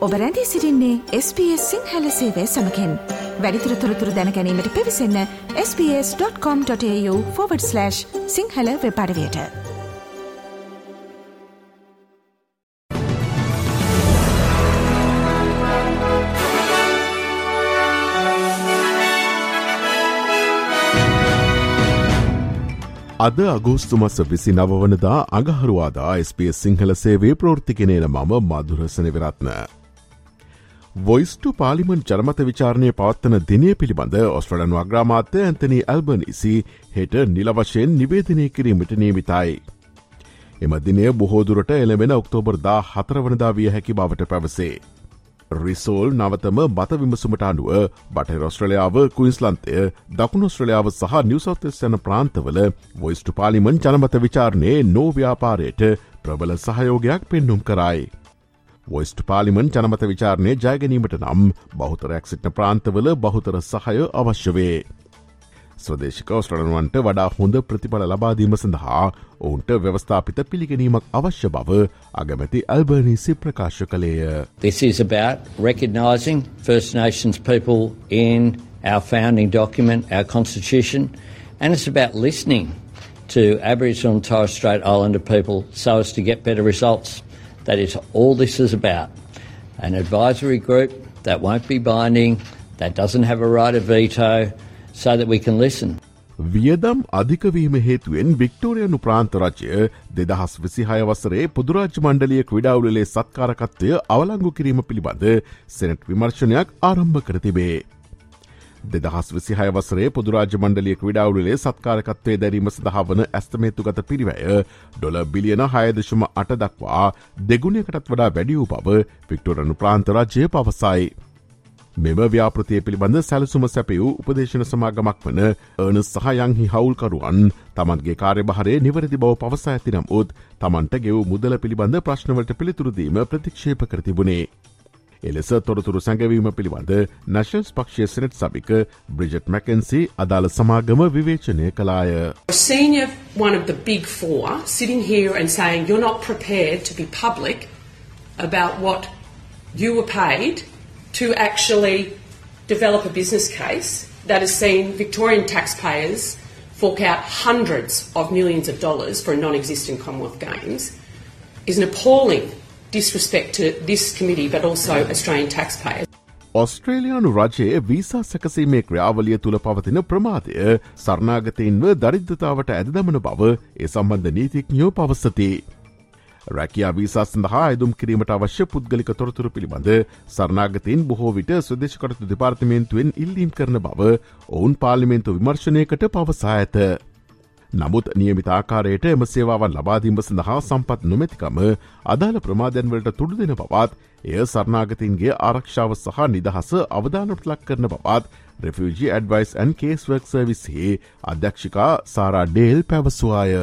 ඔබ රැඳී සිරින්නේ SBS සිංහල සේවය සමකෙන් වැඩිතුර තොරතුර දැනැනීමට පිවිසන්න ps.com.ta/ සිංහල වෙපඩවයට අද අගෝස්තුමස විසි නවවනදා අගහරුවාදා ස්පස් සිංහල සේවේ ප්‍රෘතිකනේන මම මදුරසන විරත්න. වොයිස්ටු පාලිමන් ජනමත විචාරණය පවත්වන දිනය පිළිබඳ ඔස්ට්‍රලන් වග්‍රාමාත්‍ය ඇන්තනී ඇල්බනිසි හෙට නිලවශයෙන් නිවේදනය කිරීමට නියමිතයි. එම දිනය බොහෝදුරට එළවෙන ඔක්තෝබර් දා හතරවනදා විය හැකි බවට පැවසේ. රිසෝල් නවතම බත විමසුමට අනුව බට රොස්ට්‍රලයාාව කුයින්ස්ලන්තය දකුණොස්ට්‍රලයාාව සහ නිවසෝතස් යන ප්‍රාන්තවල වොයිස්ටු පාලිමන් ජනමත විචාරණය නෝව්‍යාපාරයට ප්‍රබල සහයෝගයක් පෙන්නුම් කරයි. වොයිස්ට පාලිමන් ජනමත විචාරණය ජයගැනීමට නම් බෞතරයක් සිටන ප්‍රාන්තවල බහුතර සහය අවශ්‍ය වේ. ස්වදේශක ස්ට්‍රලනුවන්ට වඩා හොඳ ප්‍රතිඵල ලබාදීම සඳහා ඔවුන්ට ව්‍යවස්ථාපිත පිළිගැනීමක් අවශ්‍ය බව අගමැති අල්බර්නිසි ප්‍රකාශ කළේය. This is about recognising First Nations people in our founding document, our constitution, and it's about listening to Aboriginal and Torres Strait Islander people so as to get better results. That is all this is about. An advisory group that won't be binding, that doesn't have a right of veto, so that we can listen. වියදම් අධිකවීම හේතුවෙන් වික්ටෝරයනු ප්‍රාන්තරජය දෙදහස් විසිහය වසරේ පුදුරාජ මණ්ඩලිය ක්‍රඩාවලේ සත්කාරකත්වය අවලංගු කිරීම පිළිබඳ senate විමර්ශනයක් ආරම්භ කරතිබේ. දෙදහස් විසිහය වසරේ පුදුරාජ මණ්ඩලිය ක්‍රඩාවලේ සත්කාරකත්වය දැරීම සඳහාවන ඇස්තමේතු ගත පිරිවැය ඩොල බිලියන හයදශම අට දක්වා දෙගුණයකටත් වඩා වැඩියූ බව වික්ටෝරනු ප්‍රාන්තරජය පවසයි. මෙම ව්‍යාපෘතිය පිළිබඳ සැලසුම සැපයූ උපදේශන සමාගමක් වන ඕන සහයංහි හවුල්කරුවන් තමන්ගේ කාර්යභහරේ නිවැරදි බව පවසා ඇතිනම් උත් තමන්ට ගෙව් මුදල පිළිබඳ ප්‍රශ්නවලට පිළිතුරදීම ප්‍රතික්ෂේප කරතිබුණේ. එලෙස තොරතුරු සැඟවීම පිළිබඳ නැශන්ස් පක්ෂය සනට් සභික බ්‍රිජට් මැකන්සි අදාළ සමාගම විවේචනය කලාය. Senior one of the big four sitting here and saying you're not prepared to be public about what you were paid to actually develop a business case that has seen Victorian taxpayers fork out hundreds of millions of dollars for a non existent Commonwealth Games is an appalling disrespect to this committee but also Australian taxpayers. ඔස්ට්‍රේලයානු රජයේ visa සැකසීමේ ක්‍රියාවලිය තුළ පවතින ප්‍රමාදය සරණාගතයෙන්ව දරිද්ධතාවට ඇදදමන බව ඒ සම්බන්ධ නීතිඥයෝ පවස්සති. රැකයා visa සඳහා අයදුම් කිරීමට අවශ්‍ය පුද්ගලික තොරතුරු පිළිබඳ සරනාගතයෙන් බොහෝ විට ස්වදේශකටතු දෙපාර්තමේන්තුවෙන් ඉල්ලීම් කරන බව ඔවුන් පාලිමෙන්තු විමර්ශනයකට පවසා ඇත. නමුත් නියමිතාකාරයට එම සේවාවන් ලබාදීම සඳහා සම්පත් නොමැතිකම අදාළ ප්‍රමාධයන්වලට තුඩු දෙන බවත් එය සරනාගතින්ගේ ආරක්ෂාව සහ නිදහස අවධානට ලක් කරන බවත් රෙෆජි ඇඩවයිස් ඇන් කේස්වර්ක් සර්විස්හේ අධ්‍යක්ෂිකා සාරා ඩේල් පැවසවාය.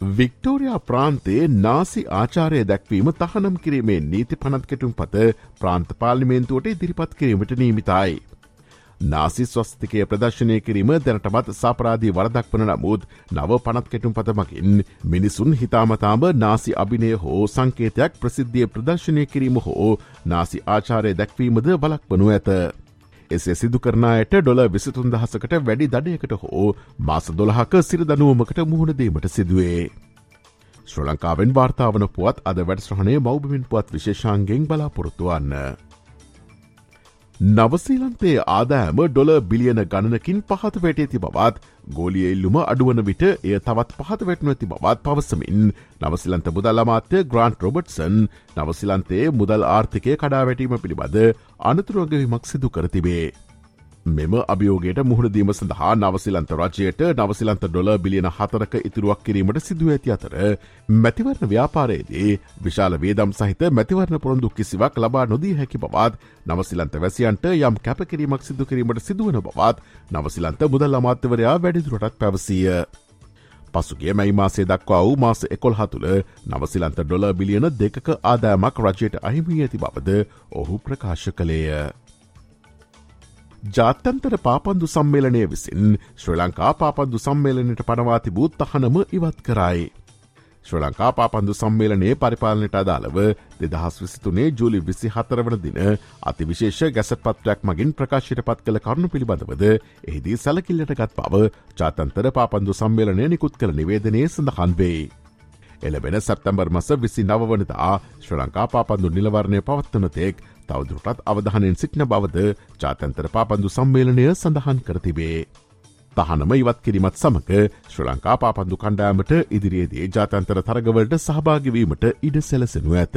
වික්ටෝරයා ප්‍රාන්තයේ නාසි ආචාරය දැක්වීම තහනම් කිරීමේ නීති පනත් කෙටුම් පත ප්‍රාන්ත පාලිමේන්තුවට ඉදිරිපත් කිරීමට නීමිතයි. නාසි ස්වස්තිකය ප්‍රදර්ශනය කිරීම දැනටමත් සාපරාධී වරදක් වන නමුත් නව පනත් කෙටුම් පතමකින් මිනිසුන් හිතාමතාම නාසි අභිනය හෝ සංකේතයක් ප්‍රසිද්ධිය ප්‍රදර්ශනය කිරීම හෝ නාසි ආචාරය දැක්වීමද බලක් වනු ඇත. එසේ සිදු කරනායට ඩොල විසිතුන් දහසකට වැඩි දඩයකට හෝ මාස දොළහක සිරදනුවමකට මුහුණදීමට සිදුවේ. ශ්‍ර ලංකාවෙන් වාර්තාාවන පුවත් අද වැඩස්්‍රහණය මෞබමින් පුවත් විශේෂාන්ගෙන් බලාපොරොත්තුවන්න. නවසීලන්තේ ආදෑම ඩොල බිලියන ගණනකින් පහත වැටේ ති බවත් ගෝලිය ඉල්ලුම අඩුවන විට එය තවත් පහත වැටනු ඇති බවත් පවසමින් නවසිලන්ත මුදල් අමාත්‍ය ග්‍රන්ට් රොබට්සන් නවසිලන්තේ මුදල් ආර්ථිකය කඩා වැටීම පිළිබඳ අනතුරුවගවීමක් සිදු කරතිබේ. මෙම අභියෝගයට මුහුණදීම සඳහා නවසිලන්ත රජයට නවසිලන්ත ඩොල බිලියන හතරක ඉතුරුවක් කිරීමට සිදුව ඇති අතර මැතිවරණ ව්‍යාපාරයේදී විශාල වේදම් සහිත මැතිවරණ පොරොන්දු කිසිවක් ලබා නොදී හැකි බවත් නවසිලන්ත වැසියන්ට යම් කැපකිරීමක් සිදු කිරීමට සිදුවන බවත් නවසිලන්ත මුදල් අමාත්‍යවරයා වැඩිදුරටත් පැවසීය. පසුගේ මැයි මාසේ දක්වා වූ මාස එකොල් හතුළ නවසිලන්ත ඩොල බිලියන දෙක ආදායමක් රජයට අහිමී ඇති බවද ඔහු ප්‍රකාශ කළේය. ජාත්‍යන්තර පාපන්දු සම්මේලනය විසින් ශ්‍ර ලංකා පාපන්දු සම්මේලනයට පනවාති බූත් අහනම ඉවත් කරයි. ශ්‍ර ලංකා පාපන්දු සම්මේලනයේ පරිපාලනයට අදාළව දෙදහස් විසිතුනේ ජූලි විසි හතරවන දින අතිවිශේෂ ගැසට පත්‍රයක් මගින් ප්‍රකාශයට පත් කළ කරුණු පිළිබඳවද එහිදී සැලකිල්ලට ගත් බව ජාතන්තර පාපන්දු සම්මේලනය නිකුත් කළ නිවේදනය සඳහන් වේ. එලබෙන සැප්තැම්බර් මස විසි නවවනතා ශ්‍ර ලංකා පාපන්දු නිලවරණය පවත්වනතෙක් තවදුරටත් අවධානයෙන් සිටින බවද ජාතන්තර පාපන්දු සම්මේලනය සඳහන් කරතිබේ. තහනම ඉවත් කිරීමත් සමක ශ්‍ර ලංකා පාපන්දු කණ්ඩෑමට ඉදිරියේදී ජාතන්තර තරගවලට සහභාගවීමට ඉඩ සැලසෙනු ඇත.